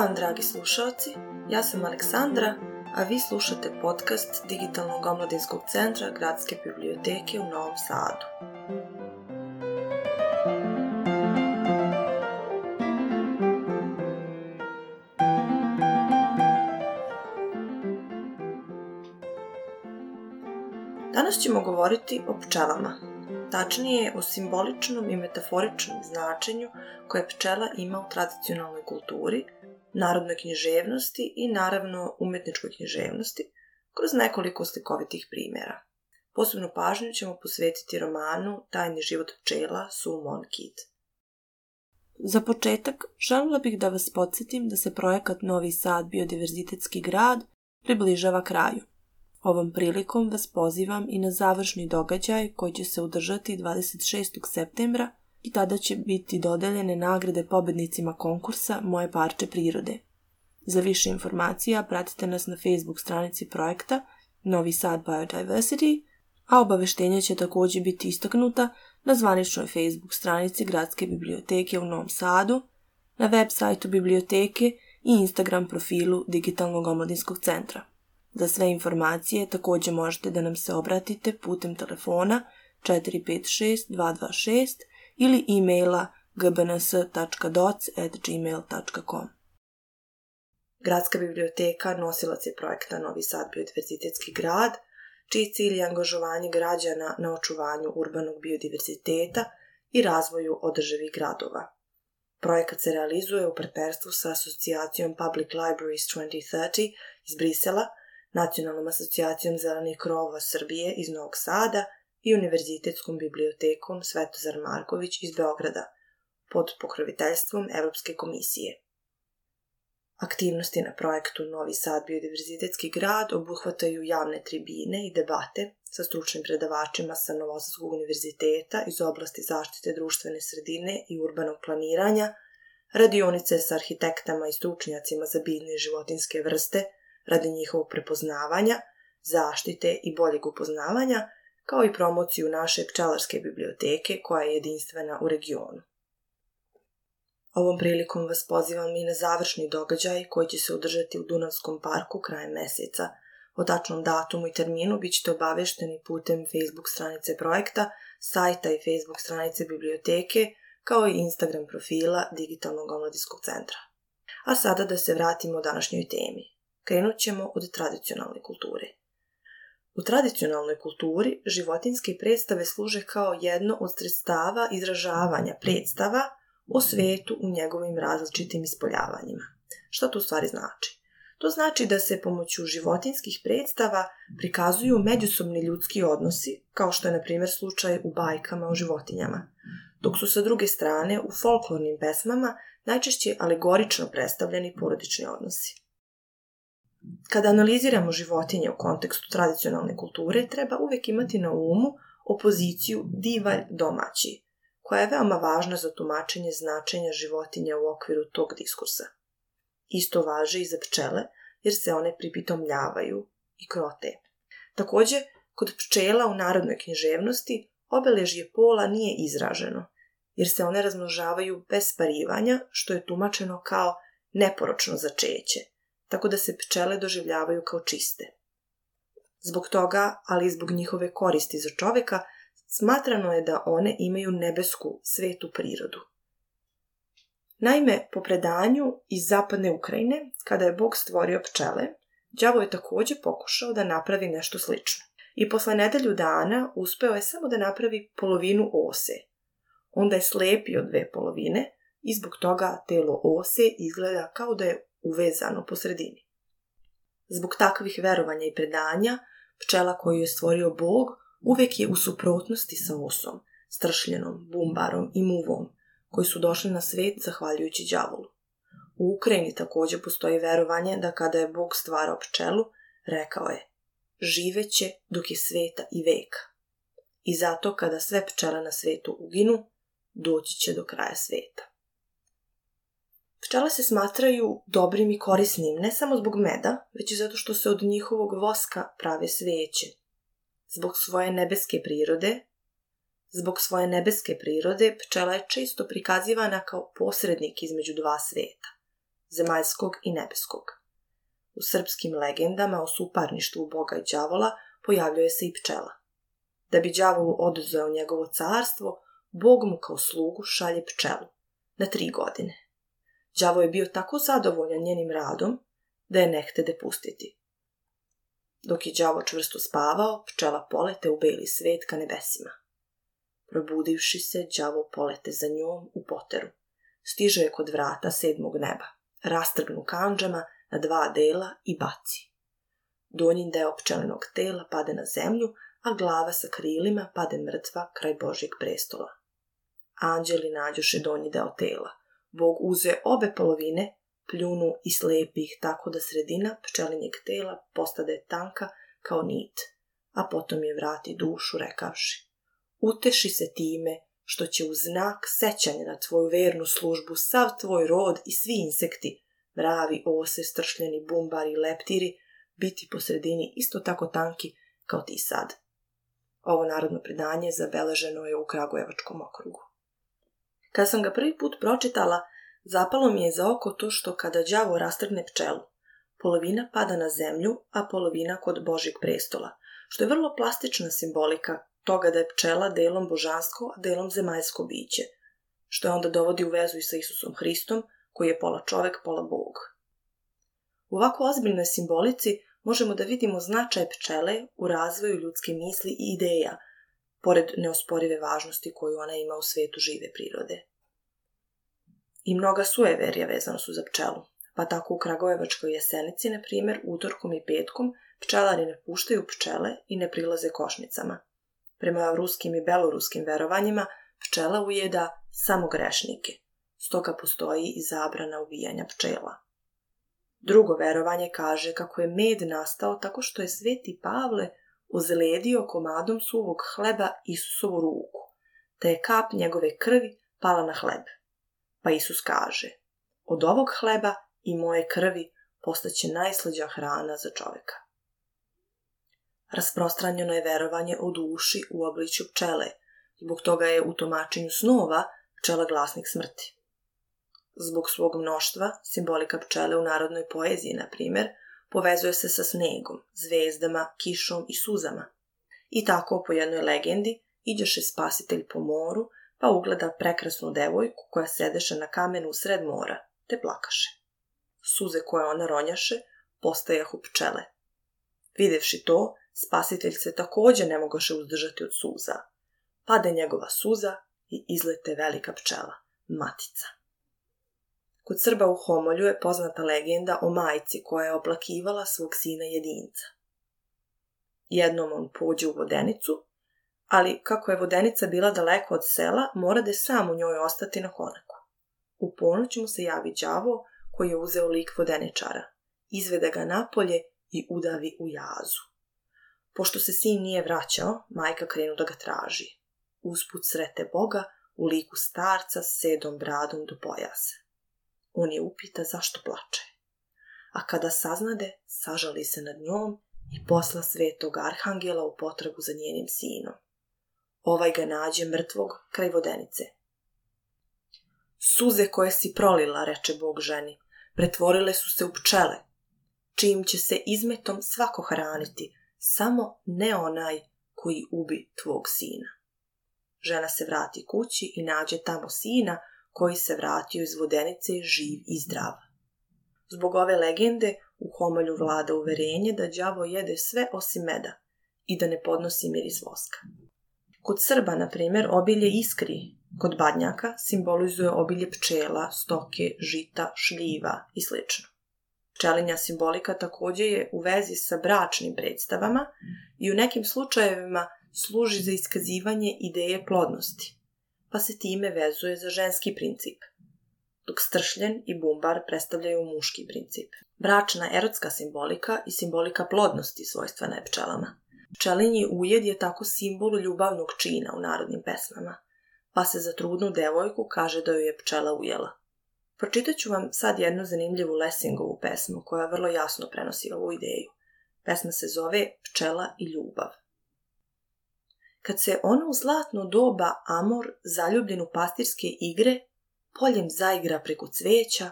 dan, dragi slušalci. Ja sam Aleksandra, a vi slušate podcast Digitalnog omladinskog centra Gradske biblioteke u Novom Sadu. Danas ćemo govoriti o pčelama, tačnije o simboličnom i metaforičnom značenju koje pčela ima u tradicionalnoj kulturi – narodnoj književnosti i naravno umetničkoj književnosti kroz nekoliko slikovitih primjera. Posebnu pažnju ćemo posvetiti romanu Tajni život pčela Sue Kid. Za početak, želila bih da vas podsjetim da se projekat Novi Sad biodiverzitetski grad približava kraju. Ovom prilikom vas pozivam i na završni događaj koji će se održati 26. septembra i tada će biti dodeljene nagrade pobednicima konkursa Moje parče prirode. Za više informacija pratite nas na Facebook stranici projekta Novi Sad Biodiversity, a obaveštenja će takođe biti istaknuta na zvaničnoj Facebook stranici Gradske biblioteke u Novom Sadu, na web sajtu biblioteke i Instagram profilu Digitalnog omladinskog centra. Za sve informacije takođe možete da nam se obratite putem telefona 456 226 ili e-maila gbns.doc.gmail.com. Gradska biblioteka nosilac je projekta Novi Sad biodiverzitetski grad, čiji cilj je angažovanje građana na očuvanju urbanog biodiverziteta i razvoju održivih gradova. Projekat se realizuje u partnerstvu sa asocijacijom Public Libraries 2030 iz Brisela, Nacionalnom asocijacijom zelenih krova Srbije iz Novog Sada – i Univerzitetskom bibliotekom Svetozar Marković iz Beograda pod pokroviteljstvom Evropske komisije. Aktivnosti na projektu Novi Sad biodiverzitetski grad obuhvataju javne tribine i debate sa stručnim predavačima sa Novosadskog univerziteta iz oblasti zaštite društvene sredine i urbanog planiranja, radionice sa arhitektama i stručnjacima za biljne i životinske vrste radi njihovog prepoznavanja, zaštite i boljeg upoznavanja – kao i promociju naše pčelarske biblioteke koja je jedinstvena u regionu. Ovom prilikom vas pozivam i na završni događaj koji će se održati u Dunavskom parku krajem meseca. O tačnom datumu i terminu bit ćete obavešteni putem Facebook stranice projekta, sajta i Facebook stranice biblioteke, kao i Instagram profila Digitalnog omladinskog centra. A sada da se vratimo današnjoj temi. Krenut ćemo od tradicionalne kulture. U tradicionalnoj kulturi životinske predstave služe kao jedno od sredstava izražavanja predstava o svetu u njegovim različitim ispoljavanjima. Šta to u stvari znači? To znači da se pomoću životinskih predstava prikazuju međusobni ljudski odnosi, kao što je na primjer slučaj u bajkama o životinjama, dok su sa druge strane u folklornim pesmama najčešće alegorično predstavljeni porodični odnosi. Kada analiziramo životinje u kontekstu tradicionalne kulture, treba uvek imati na umu opoziciju divalj domaći, koja je veoma važna za tumačenje značenja životinja u okviru tog diskursa. Isto važe i za pčele, jer se one pripitomljavaju i krote. Takođe, kod pčela u narodnoj književnosti obeležje pola nije izraženo, jer se one razmnožavaju bez parivanja, što je tumačeno kao neporočno začeće – tako da se pčele doživljavaju kao čiste. Zbog toga, ali i zbog njihove koristi za čoveka, smatrano je da one imaju nebesku, svetu prirodu. Naime, po predanju iz zapadne Ukrajine, kada je Bog stvorio pčele, đavo je takođe pokušao da napravi nešto slično. I posle nedelju dana uspeo je samo da napravi polovinu ose. Onda je slepio dve polovine i zbog toga telo ose izgleda kao da je uvezano po sredini. Zbog takvih verovanja i predanja, pčela koju je stvorio Bog uvek je u suprotnosti sa osom, stršljenom, bumbarom i muvom, koji su došli na svet zahvaljujući đavolu. U Ukrajini takođe postoji verovanje da kada je Bog stvarao pčelu, rekao je živeće dok je sveta i veka. I zato kada sve pčela na svetu uginu, doći će do kraja sveta. Pčele se smatraju dobrim i korisnim ne samo zbog meda, već i zato što se od njihovog voska prave sveće. Zbog svoje nebeske prirode, zbog svoje nebeske prirode pčela je često prikazivana kao posrednik između dva sveta, zemaljskog i nebeskog. U srpskim legendama o suparništvu boga i đavola pojavljuje se i pčela. Da bi đavolu oduzeo njegovo carstvo, bog mu kao slugu šalje pčelu na tri godine. Đavo je bio tako zadovoljan njenim radom da je ne htede pustiti. Dok je đavo čvrsto spavao, pčela polete u beli svet ka nebesima. Probudivši se, đavo polete za njom u poteru. Stiže je kod vrata sedmog neba. Rastrgnu kanđama na dva dela i baci. Donji deo pčelenog tela pade na zemlju, a glava sa krilima pade mrtva kraj Božjeg prestola. Anđeli nađuše donji deo tela – Bog uze obe polovine, pljunu i slepi ih tako da sredina pčelinjeg tela postade tanka kao nit, a potom je vrati dušu rekavši. Uteši se time što će u znak sećanja na tvoju vernu službu sav tvoj rod i svi insekti, mravi, ose, stršljeni, bumbari, leptiri, biti po sredini isto tako tanki kao ti sad. Ovo narodno predanje zabeleženo je u Kragujevačkom okrugu. Kad sam ga prvi put pročitala, zapalo mi je za oko to što kada đavo rastrgne pčelu, polovina pada na zemlju, a polovina kod Božeg prestola, što je vrlo plastična simbolika toga da je pčela delom božansko, a delom zemaljsko biće, što je onda dovodi u vezu i sa Isusom Hristom, koji je pola čovek, pola Bog. U ovako ozbiljnoj simbolici možemo da vidimo značaj pčele u razvoju ljudske misli i ideja – pored neosporive važnosti koju ona ima u svetu žive prirode. I mnoga sueverija vezana su za pčelu, pa tako u Kragujevačkoj jesenici, na primer, utorkom i petkom pčelari ne puštaju pčele i ne prilaze košnicama. Prema ruskim i beloruskim verovanjima, pčela ujeda samo grešnike, stoga postoji i zabrana ubijanja pčela. Drugo verovanje kaže kako je med nastao tako što je sveti Pavle uzledio komadom suvog hleba Isusovu ruku, te da je kap njegove krvi pala na hleb. Pa Isus kaže, od ovog hleba i moje krvi postaće najslađa hrana za čovjeka. Rasprostranjeno je verovanje o duši u obličju pčele, zbog toga je u tumačenju snova pčela glasnik smrti. Zbog svog mnoštva, simbolika pčele u narodnoj poeziji, na primjer, povezuje se sa snegom, zvezdama, kišom i suzama. I tako po jednoj legendi iđeše spasitelj po moru, pa ugleda prekrasnu devojku koja sedeše na kamenu sred mora, te plakaše. Suze koje ona ronjaše postajahu pčele. Videvši to, spasitelj se takođe ne mogoše uzdržati od suza. Pade njegova suza i izlete velika pčela, matica. Kod Srba u Homolju je poznata legenda o majci koja je oplakivala svog sina jedinca. Jednom on pođe u vodenicu, ali kako je vodenica bila daleko od sela, mora da je sam u njoj ostati na konaku. U ponoć mu se javi đavo koji je uzeo lik vodeničara. Izvede ga napolje i udavi u jazu. Pošto se sin nije vraćao, majka krenu da ga traži. Usput srete Boga u liku starca s sedom bradom do pojasa. On je upita zašto plače. A kada saznade, sažali se nad njom i posla svetog arhangela u potragu za njenim sinom. Ovaj ga nađe mrtvog kraj vodenice. Suze koje si prolila, reče Bog ženi, pretvorile su se u pčele, čijim će se izmetom svako hraniti, samo ne onaj koji ubi tvog sina. Žena se vrati kući i nađe tamo sina koji se vratio iz vodenice živ i zdrav. Zbog ove legende u homolju vlada uverenje da đavo jede sve osim meda i da ne podnosi miris voska. Kod Srba, na primjer, obilje iskri, kod badnjaka simbolizuje obilje pčela, stoke, žita, šljiva i sl. Pčelinja simbolika takođe je u vezi sa bračnim predstavama i u nekim slučajevima služi za iskazivanje ideje plodnosti pa se time vezuje za ženski princip, dok stršljen i bumbar predstavljaju muški princip. Bračna erotska simbolika i simbolika plodnosti svojstvena je pčelama. Pčelinji ujed je tako simbol ljubavnog čina u narodnim pesmama, pa se za trudnu devojku kaže da ju je pčela ujela. Pročitat ću vam sad jednu zanimljivu Lessingovu pesmu koja vrlo jasno prenosi ovu ideju. Pesma se zove Pčela i ljubav kad se ono u zlatno doba Amor zaljubljen u pastirske igre, poljem zaigra preko cveća,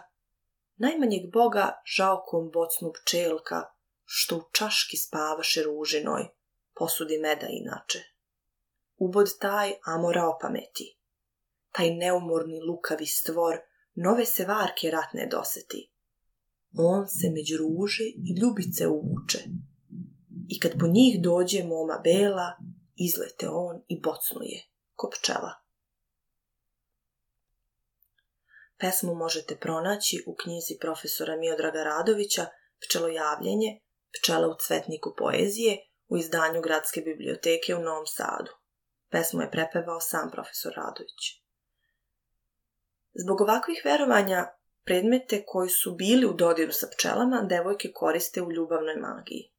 najmanjeg boga žalkom bocnu pčelka, što u čaški spavaše ružinoj, posudi meda inače. Ubod taj Amora opameti. Taj neumorni lukavi stvor nove se varke ratne doseti. On se među ruže i ljubice uvuče. I kad po njih dođe moma bela, izlete on i bocnuje, ko pčela. Pesmu možete pronaći u knjizi profesora Miodraga Radovića Pčelojavljenje, pčela u cvetniku poezije u izdanju Gradske biblioteke u Novom Sadu. Pesmu je prepevao sam profesor Radović. Zbog ovakvih verovanja, predmete koji su bili u dodiru sa pčelama, devojke koriste u ljubavnoj magiji.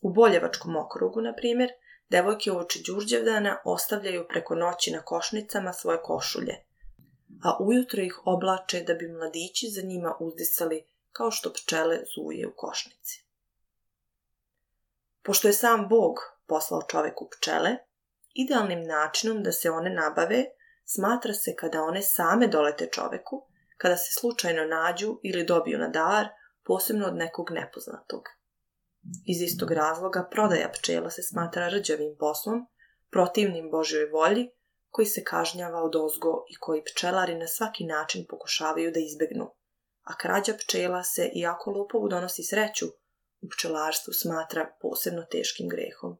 U Boljevačkom okrugu, na primjer, devojke u oči Đurđevdana ostavljaju preko noći na košnicama svoje košulje, a ujutro ih oblače da bi mladići za njima uzdisali kao što pčele zuje u košnici. Pošto je sam Bog poslao čoveku pčele, idealnim načinom da se one nabave smatra se kada one same dolete čoveku, kada se slučajno nađu ili dobiju na dar, posebno od nekog nepoznatog – Iz istog razloga prodaja pčela se smatra rđavim poslom, protivnim Božjoj volji, koji se kažnjava od ozgo i koji pčelari na svaki način pokušavaju da izbegnu. A krađa pčela se, iako lopovu donosi sreću, u pčelarstvu smatra posebno teškim grehom.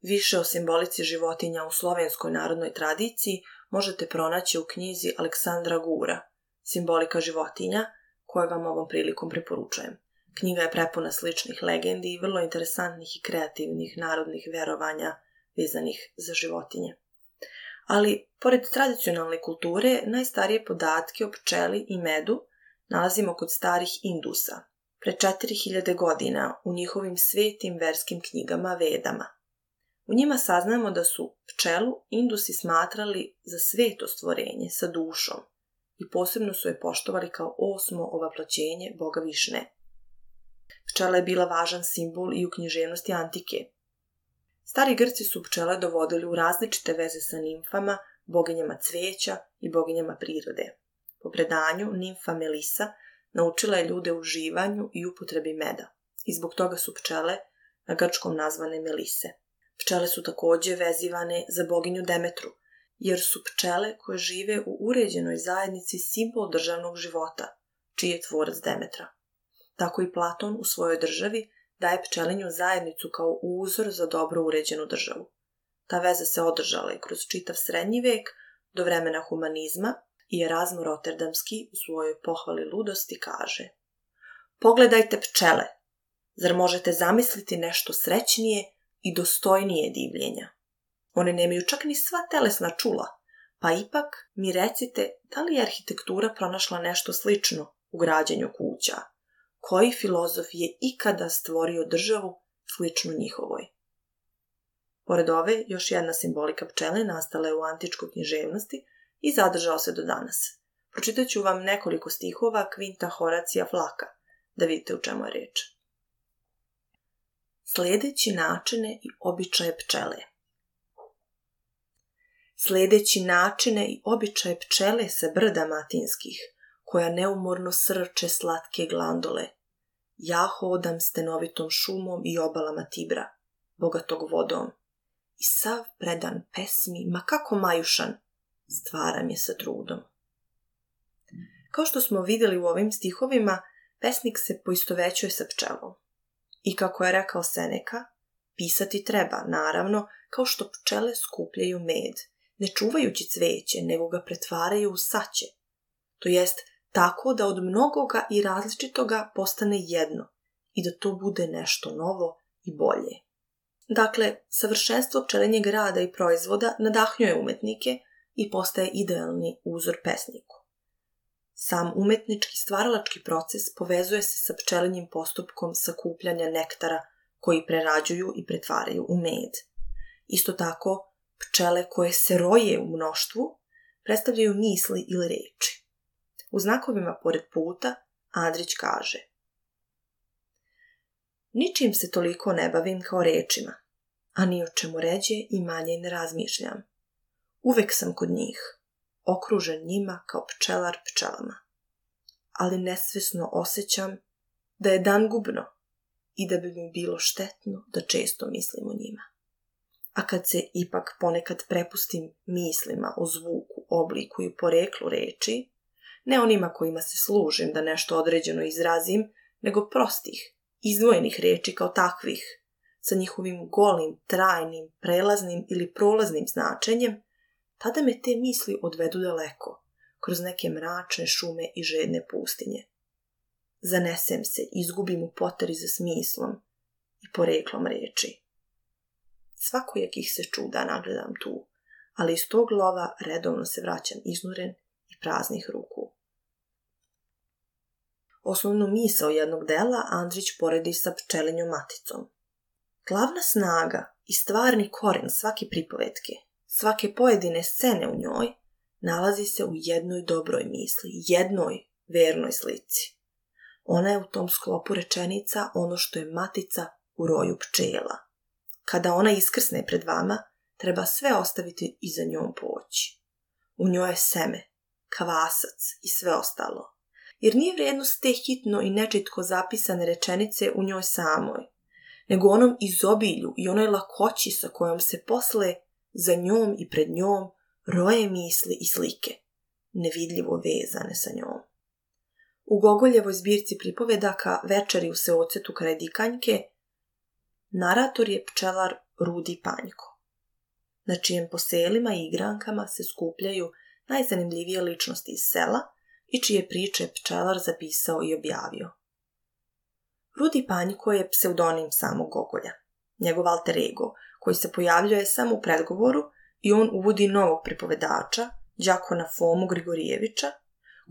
Više o simbolici životinja u slovenskoj narodnoj tradiciji možete pronaći u knjizi Aleksandra Gura, Simbolika životinja, koju vam ovom prilikom preporučujem. Knjiga je prepuna sličnih legendi i vrlo interesantnih i kreativnih narodnih verovanja vezanih za životinje. Ali, pored tradicionalne kulture, najstarije podatke o pčeli i medu nalazimo kod starih Indusa, pre 4000 godina u njihovim svetim verskim knjigama Vedama. U njima saznajemo da su pčelu Indusi smatrali za sveto stvorenje sa dušom i posebno su je poštovali kao osmo ovaplaćenje boga Višne – Pčela je bila važan simbol i u književnosti antike. Stari Grci su pčele dovodili u različite veze sa nimfama, boginjama cveća i boginjama prirode. Po predanju, nimfa Melisa naučila je ljude uživanju i upotrebi meda i zbog toga su pčele na grčkom nazvane Melise. Pčele su takođe vezivane za boginju Demetru, jer su pčele koje žive u uređenoj zajednici simbol državnog života, čiji je tvorac Demetra. Tako i Platon u svojoj državi daje pčelinju zajednicu kao uzor za dobro uređenu državu. Ta veza se održala i kroz čitav srednji vek do vremena humanizma i Erasmo Rotterdamski u svojoj pohvali ludosti kaže Pogledajte pčele, zar možete zamisliti nešto srećnije i dostojnije divljenja? One nemaju čak ni sva telesna čula, pa ipak mi recite da li je arhitektura pronašla nešto slično u građenju kuća, koji filozof je ikada stvorio državu sličnu njihovoj. Pored ove, još jedna simbolika pčele nastala je u antičkoj književnosti i zadržao se do danas. Pročitat ću vam nekoliko stihova Kvinta Horacija Flaka, da vidite u čemu je reč. Sledeći načine i običaje pčele Sledeći načine i običaje pčele sa brda matinskih – koja neumorno srče slatke glandole. Ja hodam stenovitom šumom i obalama Tibra, bogatog vodom. I sav predan pesmi, ma kako majušan, stvaram je sa trudom. Kao što smo videli u ovim stihovima, pesnik se poistovećuje sa pčelom. I kako je rekao Seneka, pisati treba, naravno, kao što pčele skupljaju med, ne čuvajući cveće, nego ga pretvaraju u saće. To jest, tako da od mnogoga i različitoga postane jedno i da to bude nešto novo i bolje. Dakle, savršenstvo pčelenjeg rada i proizvoda nadahnjuje umetnike i postaje idealni uzor pesniku. Sam umetnički stvaralački proces povezuje se sa pčelenjim postupkom sakupljanja nektara koji prerađuju i pretvaraju u med. Isto tako, pčele koje se roje u mnoštvu predstavljaju misli ili reči. U znakovima pored puta Andrić kaže Ničim se toliko ne bavim kao rečima, a ni o čemu ređe i manje ne razmišljam. Uvek sam kod njih, okružen njima kao pčelar pčelama. Ali nesvesno osjećam da je dan gubno i da bi mi bilo štetno da često mislim o njima. A kad se ipak ponekad prepustim mislima o zvuku, obliku i poreklu reči, Ne onima kojima se služim da nešto određeno izrazim, nego prostih, izdvojenih reči kao takvih, sa njihovim golim, trajnim, prelaznim ili prolaznim značenjem, tada me te misli odvedu daleko, kroz neke mračne šume i žedne pustinje. Zanesem se, izgubim u poteri za smislom i poreklom riječi. Svakojakih se čuda nagledam tu, ali iz tog lova redovno se vraćam iznuren i praznih ruku. Osnovnu misao jednog dela Andrić poredi sa pčelinjom maticom. Glavna snaga i stvarni koren svake pripovetke, svake pojedine scene u njoj, nalazi se u jednoj dobroj misli, jednoj vernoj slici. Ona je u tom sklopu rečenica ono što je matica u roju pčela. Kada ona iskrsne pred vama, treba sve ostaviti i za njom poći. U njoj je seme, kvasac i sve ostalo jer nije vrijednost te hitno i nečitko zapisane rečenice u njoj samoj, nego onom izobilju i onoj lakoći sa kojom se posle za njom i pred njom roje misli i slike, nevidljivo vezane sa njom. U Gogoljevoj zbirci pripovedaka Večeri u seocetu kraj Dikanjke narator je pčelar Rudi Panjko, na čijem poselima i igrankama se skupljaju najzanimljivije ličnosti iz sela – i čije priče pčelar zapisao i objavio. Rudi Panjko je pseudonim samog Gogolja, njegov alter ego, koji se pojavljuje samo u predgovoru i on uvodi novog pripovedača, Đakona Fomu Grigorijevića,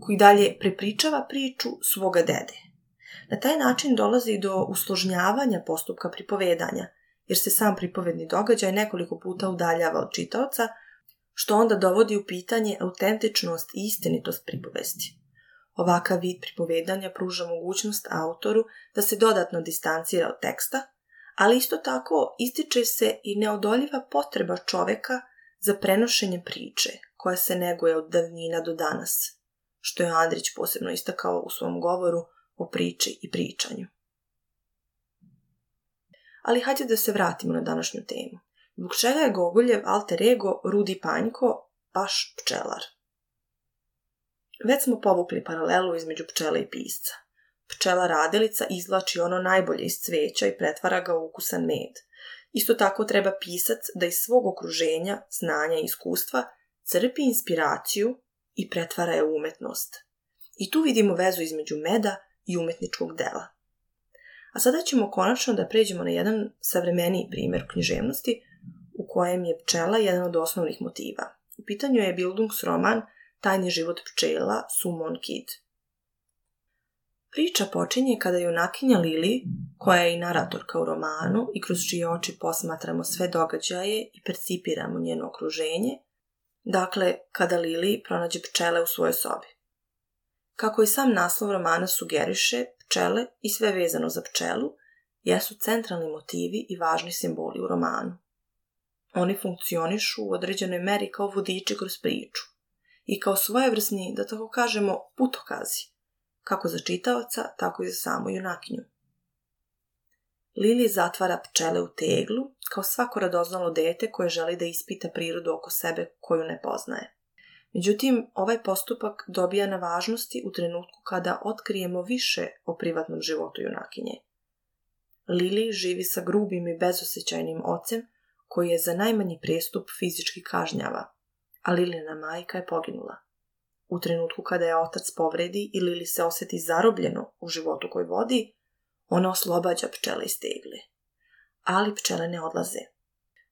koji dalje prepričava priču svoga dede. Na taj način dolazi do usložnjavanja postupka pripovedanja, jer se sam pripovedni događaj nekoliko puta udaljava od čitaoca, što onda dovodi u pitanje autentičnost i istinitost pripovesti. Ovakav vid pripovedanja pruža mogućnost autoru da se dodatno distancira od teksta, ali isto tako ističe se i neodoljiva potreba čoveka za prenošenje priče koja se neguje od davnina do danas, što je Andrić posebno istakao u svom govoru o priči i pričanju. Ali hajde da se vratimo na današnju temu. Zbog čega je Gogoljev alter ego Rudi Panjko baš pčelar? Već smo povukli paralelu između pčele i pisca. Pčela radilica izvlači ono najbolje iz cveća i pretvara ga u ukusan med. Isto tako treba pisac da iz svog okruženja, znanja i iskustva crpi inspiraciju i pretvara je u umetnost. I tu vidimo vezu između meda i umetničkog dela. A sada ćemo konačno da pređemo na jedan savremeniji primjer u književnosti, kojem je pčela jedan od osnovnih motiva. U pitanju je Bildungsroman Tajni život pčela Sumon Kid. Priča počinje kada junakinja Lili, koja je i naratorka u romanu i kroz čije oči posmatramo sve događaje i percipiramo njeno okruženje, dakle, kada Lili pronađe pčele u svojoj sobi. Kako i sam naslov romana sugeriše, pčele i sve vezano za pčelu jesu centralni motivi i važni simboli u romanu. Oni funkcionišu u određenoj meri kao vodiči kroz priču i kao svojevrsni, da tako kažemo, putokazi, kako za čitavaca, tako i za samu junakinju. Lili zatvara pčele u teglu, kao svako radoznalo dete koje želi da ispita prirodu oko sebe koju ne poznaje. Međutim, ovaj postupak dobija na važnosti u trenutku kada otkrijemo više o privatnom životu junakinje. Lili živi sa grubim i bezosećajnim ocem koji je za najmanji prestup fizički kažnjava, a Lilina majka je poginula. U trenutku kada je otac povredi i Lili se oseti zarobljeno u životu koji vodi, ona oslobađa pčele iz tegle. Ali pčele ne odlaze.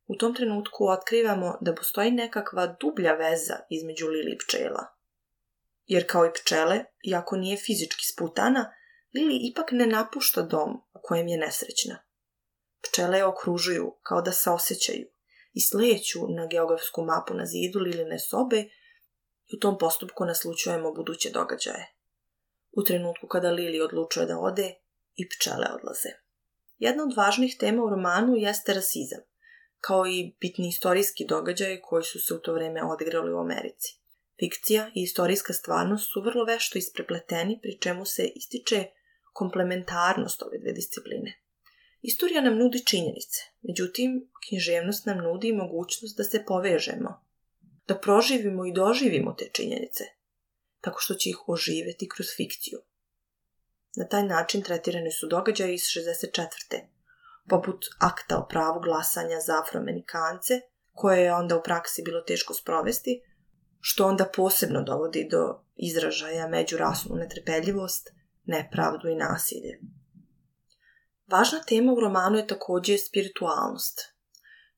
U tom trenutku otkrivamo da postoji nekakva dublja veza između Lili i pčela. Jer kao i pčele, iako nije fizički sputana, Lili ipak ne napušta dom u kojem je nesrećna. Pčele okružuju kao da se osjećaju i sleću na geografsku mapu na zidu liline sobe i u tom postupku naslučujemo buduće događaje. U trenutku kada Lili odlučuje da ode, i pčele odlaze. Jedna od važnih tema u romanu jeste rasizam, kao i bitni istorijski događaji koji su se u to vreme odigrali u Americi. Fikcija i istorijska stvarnost su vrlo vešto isprepleteni, pri čemu se ističe komplementarnost ove dve discipline. Istorija nam nudi činjenice, međutim, književnost nam nudi mogućnost da se povežemo, da proživimo i doživimo te činjenice, tako što će ih oživeti kroz fikciju. Na taj način tretirani su događaje iz 64. poput akta o pravu glasanja za afroamerikance, koje je onda u praksi bilo teško sprovesti, što onda posebno dovodi do izražaja međurasnu netrpeljivost, nepravdu i nasilje. Važna tema u romanu je takođe spiritualnost,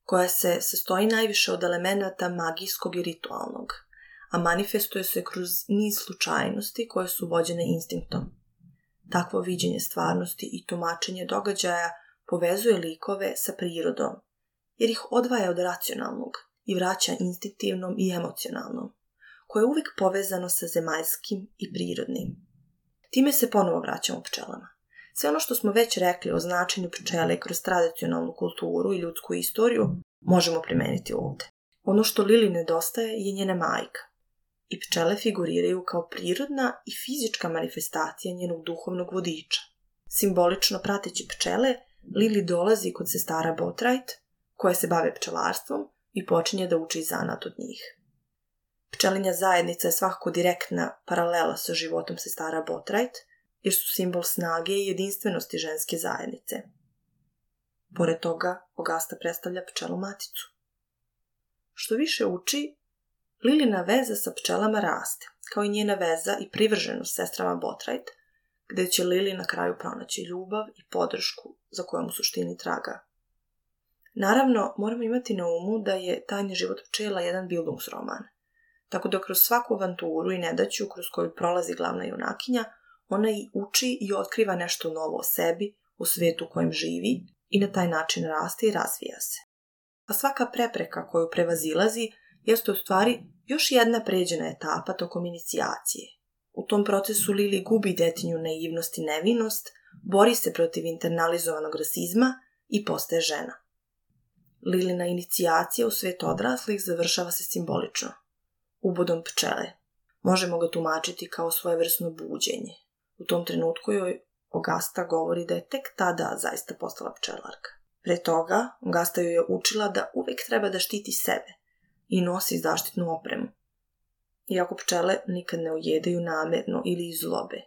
koja se sastoji najviše od elemenata magijskog i ritualnog, a manifestuje se kroz niz slučajnosti koje su vođene instinktom. Takvo viđenje stvarnosti i tumačenje događaja povezuje likove sa prirodom, jer ih odvaja od racionalnog i vraća instinktivnom i emocionalnom, koje je uvek povezano sa zemaljskim i prirodnim. Time se ponovo vraćamo pčelama. Sve ono što smo već rekli o značenju pčele kroz tradicionalnu kulturu i ljudsku istoriju možemo primeniti ovde. Ono što Lili nedostaje je njena majka. I pčele figuriraju kao prirodna i fizička manifestacija njenog duhovnog vodiča. Simbolično prateći pčele, Lili dolazi kod sestara Botrajt, koja se bave pčelarstvom i počinje da uči zanat od njih. Pčelinja zajednica je svakako direktna paralela sa životom sestara Botrajt – jer su simbol snage i jedinstvenosti ženske zajednice. Pored toga, Ogasta predstavlja pčelu maticu. Što više uči, Lilina veza sa pčelama raste, kao i njena veza i privrženost sestrama Botrajt, gde će Lili na kraju pronaći ljubav i podršku za kojom u suštini traga. Naravno, moramo imati na umu da je Tajni život pčela jedan bildungsroman, tako da kroz svaku avanturu i nedaću kroz koju prolazi glavna junakinja – ona i uči i otkriva nešto novo o sebi, o svetu u kojem živi i na taj način raste i razvija se. A svaka prepreka koju prevazilazi jeste u stvari još jedna pređena etapa tokom inicijacije. U tom procesu Lili gubi detinju naivnost i nevinost, bori se protiv internalizovanog rasizma i postaje žena. Lilina inicijacija u svet odraslih završava se simbolično, ubodom pčele. Možemo ga tumačiti kao svojevrsno buđenje, U tom trenutku joj Ogasta govori da je tek tada zaista postala pčelarka. Pre toga, Ogasta joj je učila da uvek treba da štiti sebe i nosi zaštitnu opremu. Iako pčele nikad ne ujedaju namerno ili iz zlobe.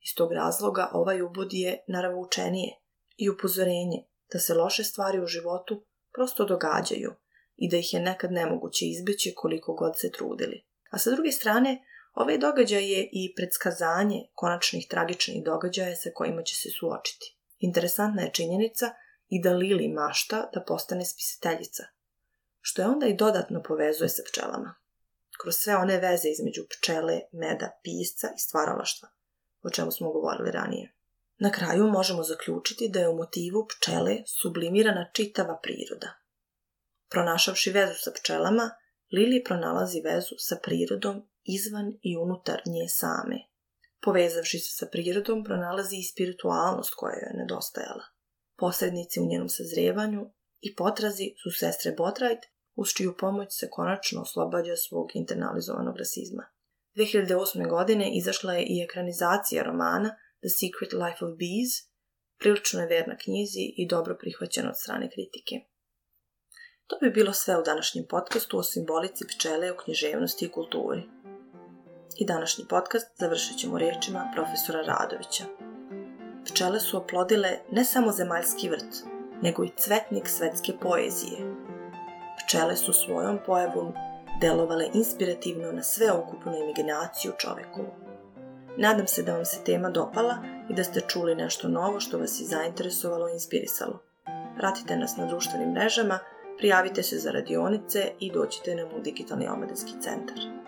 Iz tog razloga ovaj ubod je naravučenije i upozorenje da se loše stvari u životu prosto događaju i da ih je nekad nemoguće izbeći koliko god se trudili. A sa druge strane, Ovaj događaj je i predskazanje konačnih tragičnih događaja sa kojima će se suočiti. Interesantna je činjenica i da Lili mašta da postane spisateljica, što je onda i dodatno povezuje sa pčelama. Kroz sve one veze između pčele, meda, pisca i stvaralaštva, o čemu smo govorili ranije. Na kraju možemo zaključiti da je u motivu pčele sublimirana čitava priroda. Pronašavši vezu sa pčelama, Lili pronalazi vezu sa prirodom izvan i unutar nje same. Povezavši se sa prirodom, pronalazi i spiritualnost koja joj je nedostajala. Posrednici u njenom sazrevanju i potrazi su sestre Botrajt, uz čiju pomoć se konačno oslobađa svog internalizovanog rasizma. 2008. godine izašla je i ekranizacija romana The Secret Life of Bees, prilično je verna knjizi i dobro prihvaćena od strane kritike. To bi bilo sve u današnjem podcastu o simbolici pčele u književnosti i kulturi – i današnji podcast završit ćemo riječima profesora Radovića. Pčele su oplodile ne samo zemaljski vrt, nego i cvetnik svetske poezije. Pčele su svojom pojavom delovale inspirativno na sveokupnu imaginaciju čovekovu. Nadam se da vam se tema dopala i da ste čuli nešto novo što vas je zainteresovalo i inspirisalo. Pratite nas na društvenim mrežama, prijavite se za radionice i dođite nam u Digitalni omladinski centar.